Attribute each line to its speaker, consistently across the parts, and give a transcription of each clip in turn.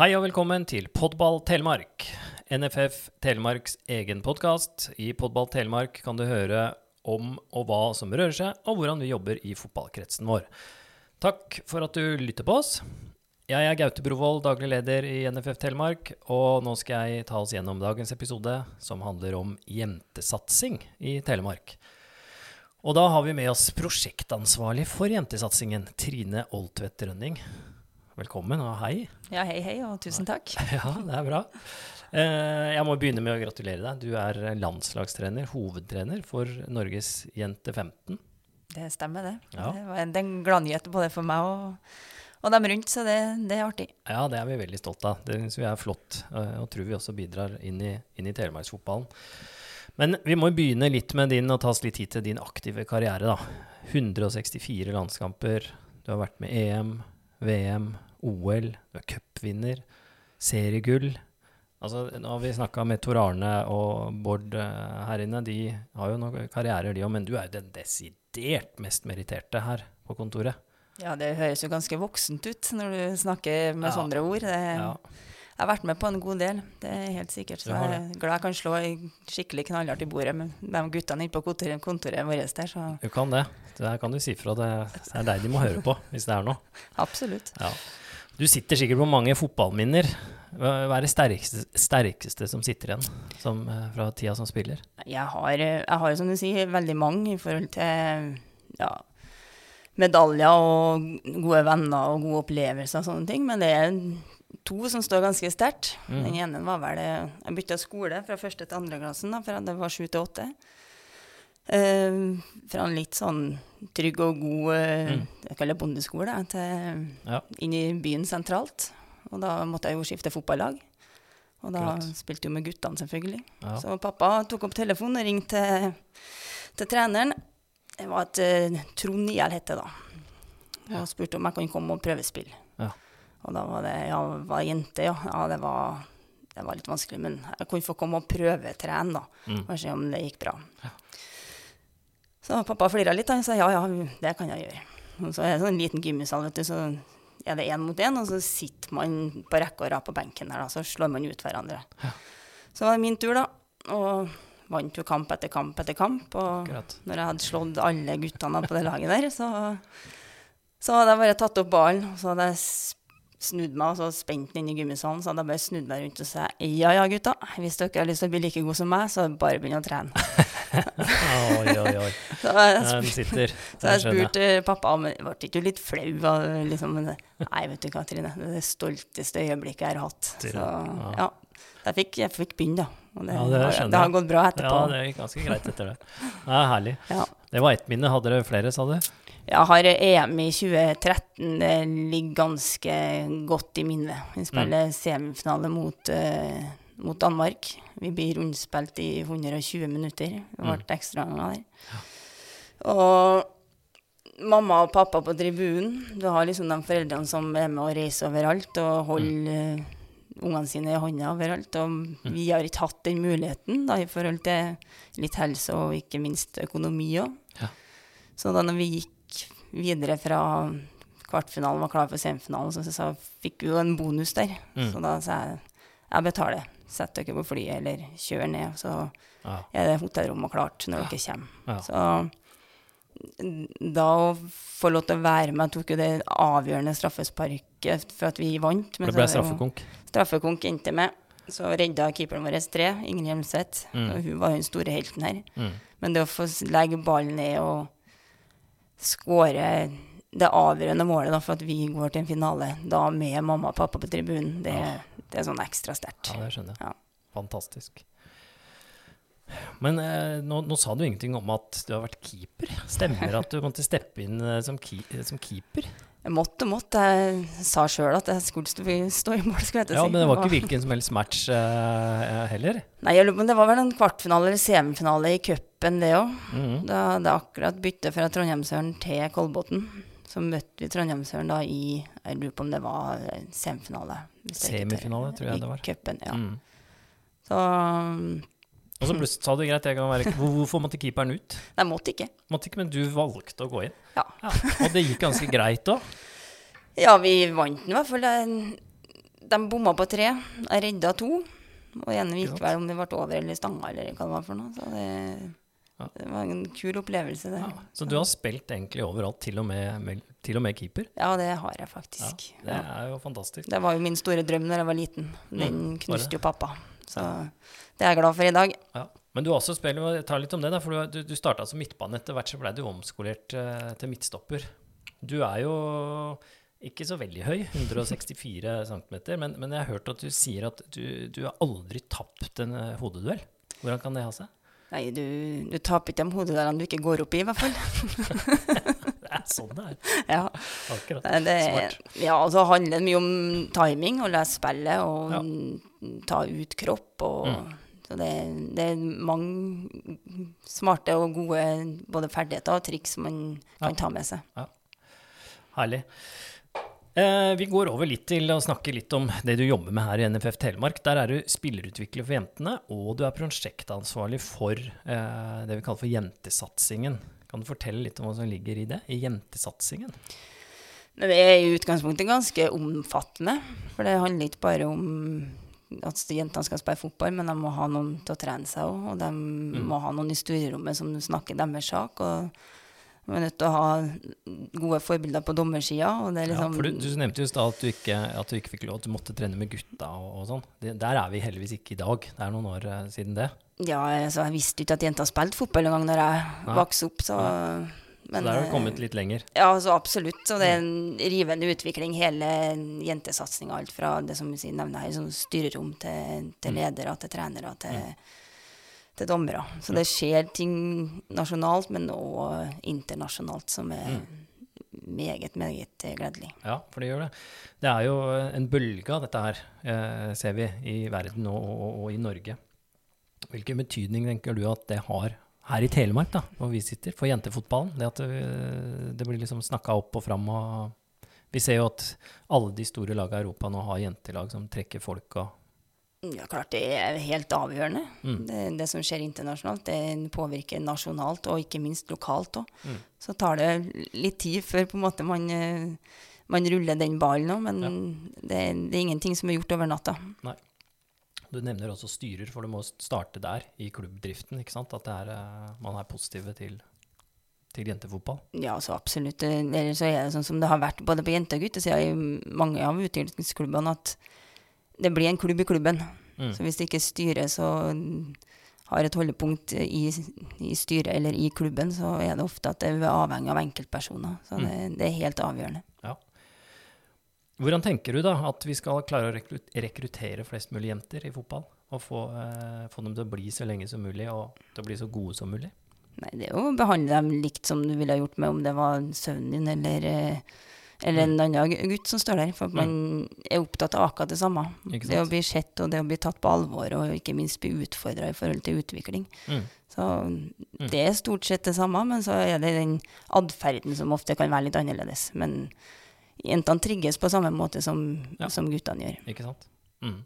Speaker 1: Hei og velkommen til Podball Telemark, NFF Telemarks egen podkast. I Podball Telemark kan du høre om og hva som rører seg, og hvordan vi jobber i fotballkretsen vår. Takk for at du lytter på oss. Jeg er Gaute Brovold, daglig leder i NFF Telemark, og nå skal jeg ta oss gjennom dagens episode, som handler om jentesatsing i Telemark. Og da har vi med oss prosjektansvarlig for jentesatsingen, Trine Oltvedt Rønning. Velkommen og hei.
Speaker 2: Ja, hei, hei, og tusen takk.
Speaker 1: Ja, det er bra. Eh, Jeg må begynne med å gratulere deg. Du er landslagstrener, hovedtrener for Norges Jente 15.
Speaker 2: Det stemmer, det.
Speaker 1: Ja.
Speaker 2: Det var en, en gladnyhet både for meg og, og dem rundt, så det, det er artig.
Speaker 1: Ja, det er vi veldig stolt av. Det syns vi er flott, eh, og tror vi også bidrar inn i, inn i telemarksfotballen. Men vi må begynne litt med din, og ta oss litt tid til din aktive karriere, da. 164 landskamper. Du har vært med EM, VM, OL, du er cupvinner, seriegull. Altså, nå har vi snakka med Tor Arne og Bård eh, her inne. De har jo noen karrierer, de òg, men du er jo den desidert mest meritterte her på kontoret.
Speaker 2: Ja, det høres jo ganske voksent ut når du snakker med
Speaker 1: Ja.
Speaker 2: sånne ord. Det,
Speaker 1: Ja.
Speaker 2: Jeg har vært med på en god del, det er helt sikkert. Så jeg er glad jeg kan slå skikkelig knallhardt i bordet med de guttene inne på kontoret, kontoret vårt der, så
Speaker 1: Du kan det. Det her kan du si fra. Det er deg de må høre på, hvis det er noe.
Speaker 2: absolutt.
Speaker 1: Ja. Du sitter sikkert på mange fotballminner. Hva er det sterkeste, sterkeste som sitter igjen som, eh, fra tida som spiller?
Speaker 2: Jeg har, jeg har, som du sier, veldig mange i forhold til ja, medaljer og gode venner og gode opplevelser og sånne ting. Men det er to som står ganske sterkt.
Speaker 1: Mm.
Speaker 2: Den ene var vel eh, Jeg bytta skole fra første til andre klassen, da, fra det var sju til åtte. Eh, fra en litt sånn trygg og god eh,
Speaker 1: Mm.
Speaker 2: jeg kaller det bondeskole til
Speaker 1: Ja.
Speaker 2: inn i byen sentralt. Og da måtte jeg jo skifte fotballag. Og da
Speaker 1: Klart.
Speaker 2: spilte jo med guttene, selvfølgelig.
Speaker 1: Ja.
Speaker 2: Så pappa tok opp telefonen og ringte til, til treneren. Det var et uh, Trond Niel het det da. Og spurte om jeg kunne komme og prøvespille.
Speaker 1: Ja.
Speaker 2: Og da var det ja, var jente, ja. ja det, var, det var litt vanskelig, men jeg kunne få komme og prøvetrene, da.
Speaker 1: Mm.
Speaker 2: Og se om det gikk bra. Så pappa flira litt, han sa ja, ja, det kan jeg gjøre. Og så er det sånn en liten gymsal, vet du, så er det én mot én, og så sitter man på rekke og rad på benken der, da, så slår man ut hverandre. Så var det min tur, da. Og vant jo kamp etter kamp etter kamp. Og
Speaker 1: Akkurat.
Speaker 2: når jeg hadde slått alle guttene på det laget der, så, så hadde jeg bare tatt opp ballen, og så hadde jeg snudd meg og så spente den inn i gymmisalen. Så hadde jeg bare snudd meg rundt og sa ja ja, gutta, hvis dere har lyst til å bli like gode som meg, så bare begynn å trene.
Speaker 1: Oi, oi, oi.
Speaker 2: Så jeg,
Speaker 1: Den sitter.
Speaker 2: så jeg spurte pappa om ble ikke litt flau. Liksom, Nei, vet du hva, Trine. Det er det stolteste øyeblikket jeg har hatt. Så
Speaker 1: ja.
Speaker 2: ja. Jeg fikk, jeg fikk begynne, da. Og det,
Speaker 1: Ja, det
Speaker 2: har- det har gått bra
Speaker 1: Ja,
Speaker 2: etterpå.
Speaker 1: det gikk ganske greit etter det. Det er herlig.
Speaker 2: Ja.
Speaker 1: Det var ett minne. Hadde dere flere, sa du?
Speaker 2: Jeg har EM i 2013. Det ligger ganske godt i minnet. Vi spiller semifinale mot, uh, mot Danmark. Vi blir rundspilt i 120 minutter. Det ble
Speaker 1: Mm.
Speaker 2: ekstraomganger der. Og mamma og pappa på tribunen. Du har liksom de foreldrene som er med og reiser overalt og holder mm ungene sine i hånda overalt. Og vi har ikke hatt den muligheten da, i forhold til litt helse og ikke minst økonomi òg.
Speaker 1: Ja.
Speaker 2: Så da når vi gikk videre fra kvartfinalen var klar for semifinalen, så, så fikk vi jo en bonus der.
Speaker 1: Mm.
Speaker 2: Så da sa jeg jeg betaler. Sett dere på flyet eller kjør ned, så
Speaker 1: Ja.
Speaker 2: er det hotellrommet klart når dere kommer.
Speaker 1: Ja.
Speaker 2: Så da å få lov til å være med, tok jo det avgjørende straffesparket for at vi vant. men
Speaker 1: Det ble straffekonk.
Speaker 2: Straffekonk endte med. Så redda keeperen vår tre, Ingrid Hjelmseth.
Speaker 1: Mm.
Speaker 2: Hun var den store helten her.
Speaker 1: Mm.
Speaker 2: Men det å få legge ballen ned og skåre det avgjørende målet da, for at vi går til en finale, da med mamma og pappa på tribunen, det, det er sånn ekstra sterkt.
Speaker 1: Ja, det skjønner jeg.
Speaker 2: Ja.
Speaker 1: Fantastisk. Men eh, nå, nå sa du ingenting om at du har vært keeper. Stemmer at du måtte steppe inn eh, som, ki som keeper?
Speaker 2: Jeg måtte, måtte. Jeg sa sjøl at jeg skulle stå, stå i mål, skulle jeg til å
Speaker 1: Ja, men det var ikke hvilken som helst match uh, heller.
Speaker 2: Nei, jeg lurer på om det var vel en kvartfinale eller semifinale i cupen, det òg.
Speaker 1: Mhm.
Speaker 2: Da hadde jeg akkurat bytte fra Trondheimsøren til Kolbotn. Så møtte vi Trondheimsøren da i Jeg lurer på om det var semifinale.
Speaker 1: Semifinale, tror jeg det var.
Speaker 2: I cupen, ja.
Speaker 1: Mm.
Speaker 2: Så
Speaker 1: Og så plutselig sa du greit, jeg kan være Hvorfor måtte keeperen ut?
Speaker 2: Nei, måtte ikke.
Speaker 1: Måtte ikke, men du valgte å gå inn.
Speaker 2: Ja.
Speaker 1: Og det gikk ganske greit òg.
Speaker 2: Ja, vi vant den i hvert fall. De, bomma på tre. Jeg redda to. Og
Speaker 1: Ikke
Speaker 2: gikk vel om det ble over eller stanga eller hva det var for noe. Så det,
Speaker 1: Ja.
Speaker 2: det var en kul opplevelse, det.
Speaker 1: Ja. Så du har spilt egentlig overalt, til og med, med, til og med keeper.
Speaker 2: Ja, det har jeg
Speaker 1: Ja,
Speaker 2: faktisk.
Speaker 1: det er jo fantastisk.
Speaker 2: Det var jo min store drøm da jeg var liten. Den
Speaker 1: Mm,
Speaker 2: knuste jo pappa. Så det er jeg glad for i dag.
Speaker 1: Ja. Men du også spiller, ta litt om det, da, for du, du starta som midtbane. Etter hvert så ble du omskolert eh, til midtstopper. Du er jo ikke så veldig høy, 164 cm, men, men jeg har hørt at du sier at du, du har aldri tapt en eh, hodeduell. Hvordan kan det ha seg?
Speaker 2: Nei, du, du taper ikke de hodeduellene du ikke går opp i, i hvert fall.
Speaker 1: Det er sånn det er.
Speaker 2: Ja,
Speaker 1: Akkurat.
Speaker 2: det, det,
Speaker 1: Smart.
Speaker 2: ja altså handler det mye om timing, å lese spillet og
Speaker 1: Ja.
Speaker 2: ta ut kropp. Og,
Speaker 1: Mm.
Speaker 2: Så det, det er mange smarte og gode både ferdigheter og triks man kan
Speaker 1: Ja.
Speaker 2: ta med seg.
Speaker 1: Herlig. Eh, vi går over litt til å snakke litt om det du jobber med her i NFF Telemark. Der er du spillerutvikler for jentene, og du er prosjektansvarlig for eh, det vi kaller for jentesatsingen. Kan du fortelle litt om hva som ligger i det, i jentesatsingen?
Speaker 2: Det er i utgangspunktet ganske omfattende. For det handler ikke bare om at jentene skal spille fotball, men de må ha noen til å trene seg òg. Og de
Speaker 1: Mm.
Speaker 2: må ha noen i styrerommet som snakker deres sak. Og de er nødt til å ha gode forbilder på dommersida. Liksom
Speaker 1: Ja,
Speaker 2: liksom
Speaker 1: for du, du nevnte jo at, at du ikke fikk lov, at du måtte trene med gutta og, og sånn. Der er vi heldigvis ikke i dag. Det er noen år eh, siden det.
Speaker 2: Ja, altså, jeg visste ikke at jenter spilte fotball engang da jeg
Speaker 1: Nei.
Speaker 2: vokste opp, så
Speaker 1: Så der har du
Speaker 2: eh,
Speaker 1: kommet litt lenger.
Speaker 2: Ja, altså, absolutt. Så det er en rivende utvikling, hele jentesatsinga. Alt fra det som vi nevner her, sånn styrerom til, til
Speaker 1: Mm.
Speaker 2: ledere, til trenere, til, til dommere. Så det skjer ting nasjonalt, men òg internasjonalt, som er meget, meget eh, gledelig.
Speaker 1: Ja, for det gjør det. Det er jo en bølge av dette her, eh, ser vi, i verden og, og, og i Norge. Hvilken betydning tenker du at det har her i Telemark, da, hvor vi sitter, for jentefotballen? Det at det, det blir liksom snakka opp og fram og Vi ser jo at alle de store lagene i Europa nå har jentelag som trekker folk og
Speaker 2: Ja, klart det er helt avgjørende.
Speaker 1: Mm.
Speaker 2: Det, det som skjer internasjonalt, det påvirker nasjonalt og ikke minst lokalt òg.
Speaker 1: Mm.
Speaker 2: Så tar det litt tid før på en måte man, eh, man ruller den ballen òg, men det, det er ingenting som er gjort over natta.
Speaker 1: Du nevner også styrer, for du må starte der, i klubbdriften, ikke sant? At det er, eh, man er positive til, til jentefotball.
Speaker 2: Ja, så absolutt. Eh, Eller så er det sånn som det har vært både på jente- og guttesida i mange av utviklingsklubbene, at det blir en klubb i klubben.
Speaker 1: Mm.
Speaker 2: Så hvis det ikke styret så har et holdepunkt i, i styret eller i klubben, så er det ofte at det er avhengig av enkeltpersoner. Så
Speaker 1: Mm.
Speaker 2: det, det er helt avgjørende.
Speaker 1: Hvordan tenker du da at vi skal klare å rekruttere flest mulig jenter i fotball? Og få, eh, få dem til å bli så lenge som mulig, og til å bli så gode som mulig?
Speaker 2: Nei, det er jo å behandle dem likt som du ville gjort med om det var sønnen din eller, eh, eller en annen gutt som står der. For man er opptatt av akkurat det samme. Det å bli sett og det å bli tatt på alvor, og ikke minst bli utfordra i forhold til utvikling.
Speaker 1: Mm.
Speaker 2: Så det er stort sett det samme, men så er det den atferden som ofte kan være litt annerledes. Men jentene trigges på samme måte som,
Speaker 1: Ja.
Speaker 2: som guttene gjør.
Speaker 1: Ikke sant? Mm.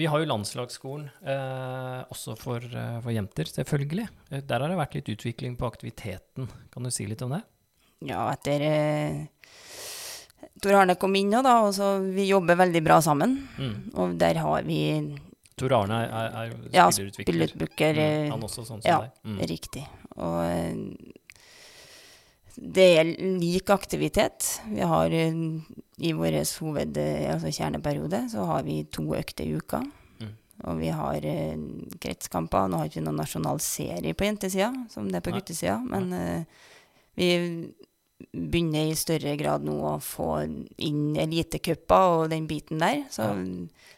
Speaker 1: Vi har jo landslagsskolen eh, også for, eh, for jenter, selvfølgelig. Eh, Der har det vært litt utvikling på aktiviteten. Kan du si litt om det?
Speaker 2: Ja, etter eh, Tor Arne kom inn nå, da, og så vi jobber veldig bra sammen.
Speaker 1: Mm.
Speaker 2: Og der har vi
Speaker 1: Tor Arne er, er, er
Speaker 2: Ja,
Speaker 1: spillerutvikler. Mm.
Speaker 2: eh,
Speaker 1: Han også sånn som
Speaker 2: ja,
Speaker 1: deg. Mm.
Speaker 2: Riktig. Og eh, det er lik aktivitet. Vi har i vår hoved, altså kjerneperiode, så har vi to økter i uka.
Speaker 1: Mm.
Speaker 2: Og vi har kretskamper. Nå har vi ikke noen nasjonal serie på jentesida, som det er på guttesida. Men vi begynner i større grad nå å få inn elitecuper og den biten der. Så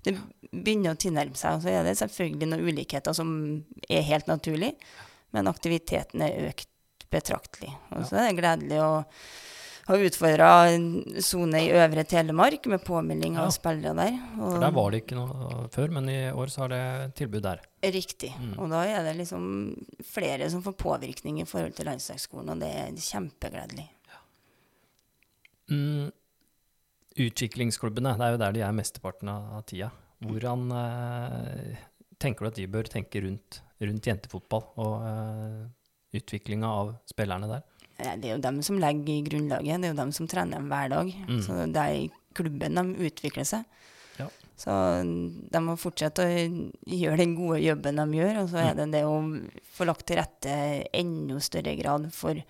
Speaker 2: det begynner å tilnærme seg. Og så er det selvfølgelig noen ulikheter som er helt naturlig, men aktiviteten er økt betraktelig. Og så er det gledelig å ha utfordra sone i Øvre Telemark med påmelding av
Speaker 1: Ja.
Speaker 2: spillere der. Og
Speaker 1: For der var det ikke noe før, men i år så har det tilbud der.
Speaker 2: Riktig.
Speaker 1: Mm.
Speaker 2: Og da er det liksom flere som får påvirkning i forhold til landslagsskolen, og det er kjempegledelig.
Speaker 1: Mm. Utviklingsklubbene, det er jo der de er mesteparten av tida. Hvordan eh, tenker du at de bør tenke rundt, rundt jentefotball og eh, utviklinga av spillerne der?
Speaker 2: Det er jo dem som legger grunnlaget, det er jo dem som trener dem hver dag.
Speaker 1: Mm.
Speaker 2: Så det er i klubben de utvikler seg.
Speaker 1: Ja.
Speaker 2: Så de må fortsette å gjøre den gode jobben de gjør, og så er det det å få lagt til rette enda større grad for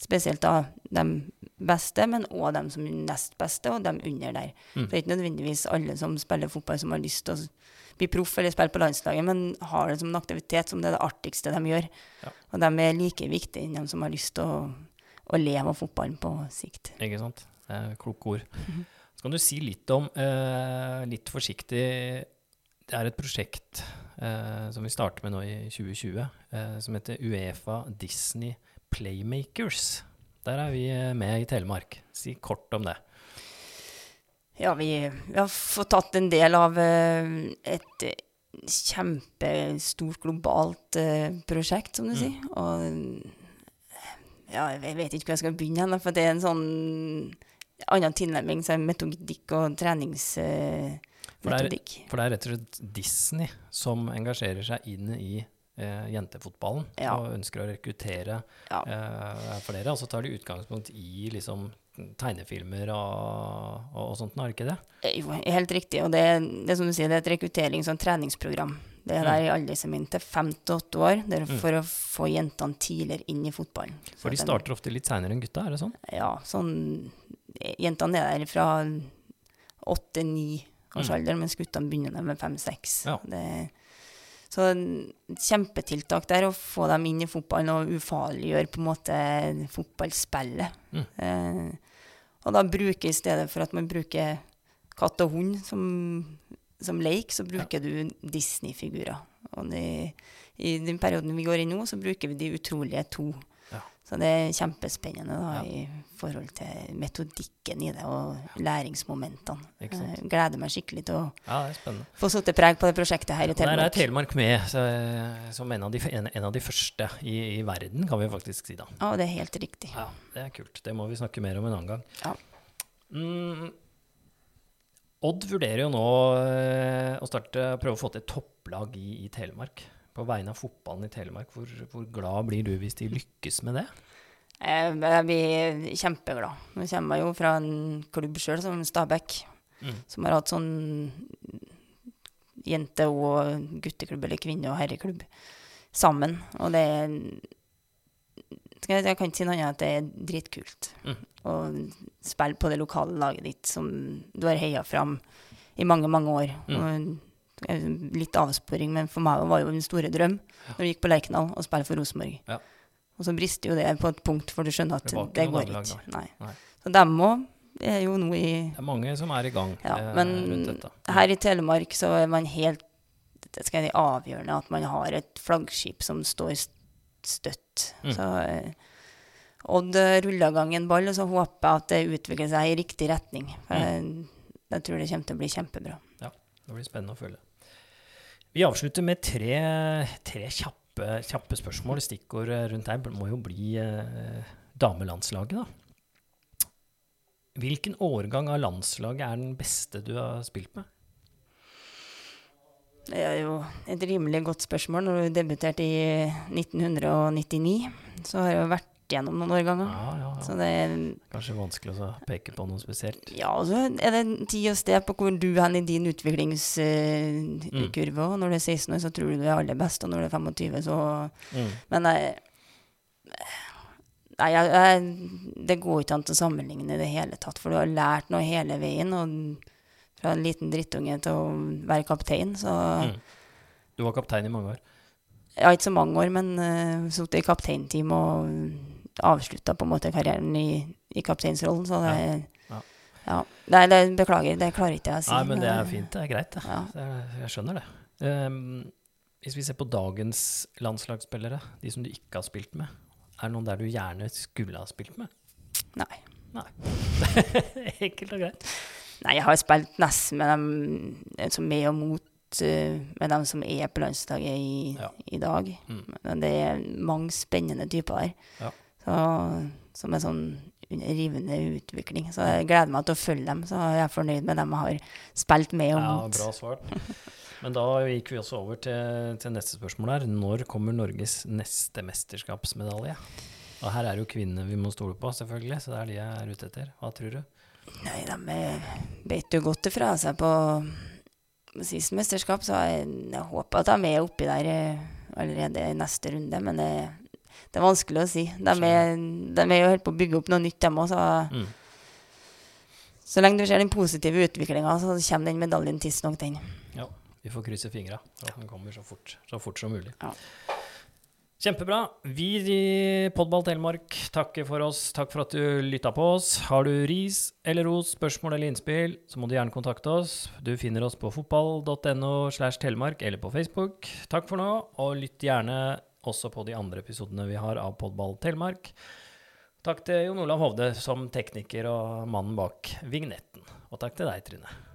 Speaker 2: spesielt da de beste, men òg de som er nest beste, og de under der.
Speaker 1: Mm.
Speaker 2: For det er ikke nødvendigvis alle som spiller fotball som har lyst til å bli proff eller spille på landslaget, men har det som en aktivitet som det er det artigste de gjør.
Speaker 1: Ja.
Speaker 2: Og de er like viktige enn de som har lyst til å, å leve av fotballen på sikt.
Speaker 1: Ikke sant? Det er kloke ord.
Speaker 2: Mhm.
Speaker 1: Så kan du si litt om, eh, litt forsiktig Det er et prosjekt eh, som vi starter med nå i 2020, eh, som heter Uefa Disney Playmakers. Der er vi eh, med i Telemark. Si kort om det.
Speaker 2: Ja, vi, vi har fått tatt en del av eh, et eh, kjempestort globalt prosjekt, som du
Speaker 1: Mm.
Speaker 2: sier. Og ja, jeg vet ikke hvor jeg skal begynne, for det er en sånn annen tilnærming, er metodikk og
Speaker 1: For det er-
Speaker 2: treningsmetodikk.
Speaker 1: For det er rett og slett Disney som engasjerer seg inn i eh, jentefotballen
Speaker 2: Ja.
Speaker 1: og ønsker å rekruttere
Speaker 2: Ja.
Speaker 1: eh, flere. Og så tar de utgangspunkt i liksom tegnefilmer og, og, og sånt, er det ikke det?
Speaker 2: Eh, Jo, helt riktig. Og det, det er som du sier, det er et rekrutterings- og treningsprogram. Det er
Speaker 1: Mm.
Speaker 2: der i alder som er til fem til åtte år.
Speaker 1: Mm.
Speaker 2: for å få jentene tidligere inn i fotballen.
Speaker 1: For de starter ofte litt seinere enn gutta, er det sånn?
Speaker 2: Ja, sånn Jentene er der fra åtte-ni års
Speaker 1: Mm.
Speaker 2: alder, mens guttene begynner med fem-seks.
Speaker 1: Ja.
Speaker 2: Det- Så kjempetiltak der, å få dem inn i fotballen og ufarliggjøre på en måte fotballspillet.
Speaker 1: Mm.
Speaker 2: Eh, og da bruke, i stedet for at man bruker katt og hund som, som leik, så bruker du Disney-figurer. Og de, i den perioden vi går i nå, så bruker vi de utrolige to.
Speaker 1: Ja.
Speaker 2: Så det er kjempespennende da,
Speaker 1: Ja.
Speaker 2: i forhold til metodikken i det, og læringsmomentene.
Speaker 1: Ikke sant?
Speaker 2: Jeg gleder meg skikkelig til å
Speaker 1: Ja,
Speaker 2: få satt preg på det prosjektet her i
Speaker 1: Telemark. Der er
Speaker 2: Telemark.
Speaker 1: Telemark med så, som en av, de, en, en av de første i, i verden, kan vi faktisk si da.
Speaker 2: Ja, det er helt riktig.
Speaker 1: Ja, Det er kult. Det må vi snakke mer om en annen gang.
Speaker 2: Ja.
Speaker 1: Mm, Odd vurderer jo nå eh, å starte, prøve å få til topplag i, i Telemark. På vegne av fotballen i Telemark. Hvor, hvor glad blir du hvis de lykkes med det?
Speaker 2: Jeg, jeg blir kjempeglad. Nå kommer jeg jo fra en klubb sjøl, som Stabæk,
Speaker 1: Mm.
Speaker 2: som har hatt sånn jente- og gutteklubb, eller kvinne- og herreklubb, sammen. Og det er jeg, kan ikke si noe annet enn at det er dritkult.
Speaker 1: Mm.
Speaker 2: Å spille på det lokale laget ditt som du har heia fram i mange, mange år.
Speaker 1: Mm.
Speaker 2: Og, litt avsporing, men for meg var jo en store drøm når vi gikk på Lerkendal og spilte for Rosenborg.
Speaker 1: Ja.
Speaker 2: Og så brister jo det på et punkt, for du skjønner at
Speaker 1: Det
Speaker 2: det, går ikke. Nei.
Speaker 1: Nei.
Speaker 2: Så dem òg er jo nå i
Speaker 1: Det er mange som er i gang
Speaker 2: Ja,
Speaker 1: eh,
Speaker 2: men
Speaker 1: rundt dette.
Speaker 2: her i Telemark så er man helt skal jeg si, avgjørende at man har et flaggskip som står støtt.
Speaker 1: Mm.
Speaker 2: Så eh, Odd eh, ruller i gang en ball, og så håper jeg at det utvikler seg i riktig retning. For
Speaker 1: Mm.
Speaker 2: jeg, jeg tror det kommer til å bli kjempebra.
Speaker 1: Ja, Det blir spennende å følge. Vi avslutter med tre, tre kjappe, kjappe spørsmål. Stikkord eh, rundt her må jo bli eh, damelandslaget, da. Hvilken årgang av landslaget er den beste du har spilt med?
Speaker 2: Det er jo et rimelig godt spørsmål. Når du debuterte i 1999, så har jeg jo vært gjennom noen årganger.
Speaker 1: Ja, ja,
Speaker 2: Så
Speaker 1: ja.
Speaker 2: det er
Speaker 1: Kanskje vanskelig å peke på noe spesielt.
Speaker 2: Ja, og så er det tid og sted på hvor du er i din utviklingskurve. Og når du er 16 år, så tror du du er aller best, og når du er 25, så
Speaker 1: Mm.
Speaker 2: Men jeg Nei, jeg, jeg, det går ikke an å sammenligne i det hele tatt, for du har lært noe hele veien. Og fra en liten drittunge til å være kaptein, så
Speaker 1: Mm. Du var kaptein i mange år.
Speaker 2: Ja, ikke så mange år, men uh, sittet i kapteinteam og avslutta på en måte karrieren i, i kapteinsrollen, så det
Speaker 1: Ja, ja.
Speaker 2: ja. Nei, det, beklager, det klarer ikke jeg å si.
Speaker 1: Nei, men det er fint. Det er greit, det.
Speaker 2: Ja.
Speaker 1: Det- Jeg skjønner det. Um, hvis vi ser på dagens landslagsspillere, de som du ikke har spilt med, er det noen der du gjerne skulle ha spilt med?
Speaker 2: Nei.
Speaker 1: Nei. Enkelt og greit.
Speaker 2: Nei, jeg har spilt nesten med dem som med og mot eh, med dem som er på landslaget i,
Speaker 1: Ja.
Speaker 2: i dag.
Speaker 1: Mm.
Speaker 2: Men det er mange spennende typer der.
Speaker 1: Ja.
Speaker 2: Så, som er sånn under rivende utvikling. Så jeg gleder meg til å følge dem. Så jeg er fornøyd med dem jeg har spilt med og
Speaker 1: Ja,
Speaker 2: mot.
Speaker 1: bra svart. Men da gikk vi også over til, til neste spørsmål her. Når kommer Norges neste mesterskapsmedalje? Og her er det jo kvinnene vi må stole på, selvfølgelig, så det er de jeg er ute etter. Hva tror du?
Speaker 2: Nei, de beit jo godt ifra seg på sist mesterskap, så jeg, jeg håper at de er oppi der eh, allerede i neste runde, men det, det er vanskelig å si. De er, de er jo helt på å bygge opp noe nytt, dem òg, så
Speaker 1: Mm.
Speaker 2: så lenge du ser den positive utviklinga, så kommer den medaljen tidsnok, den.
Speaker 1: Ja, vi får krysse fingra den kommer så fort, så fort som mulig.
Speaker 2: Ja.
Speaker 1: Kjempebra. Vi i Podball Telemark takker for oss. Takk for at du lytta på oss. Har du ris eller ros, spørsmål eller innspill, så må du gjerne kontakte oss. Du finner oss på fotball.no slash telemark eller på Facebook. Takk for nå, og lytt gjerne også på de andre episodene vi har av Podball Telemark. Takk til Jon Olav Hovde som tekniker og mannen bak vignetten. Og takk til deg, Trine.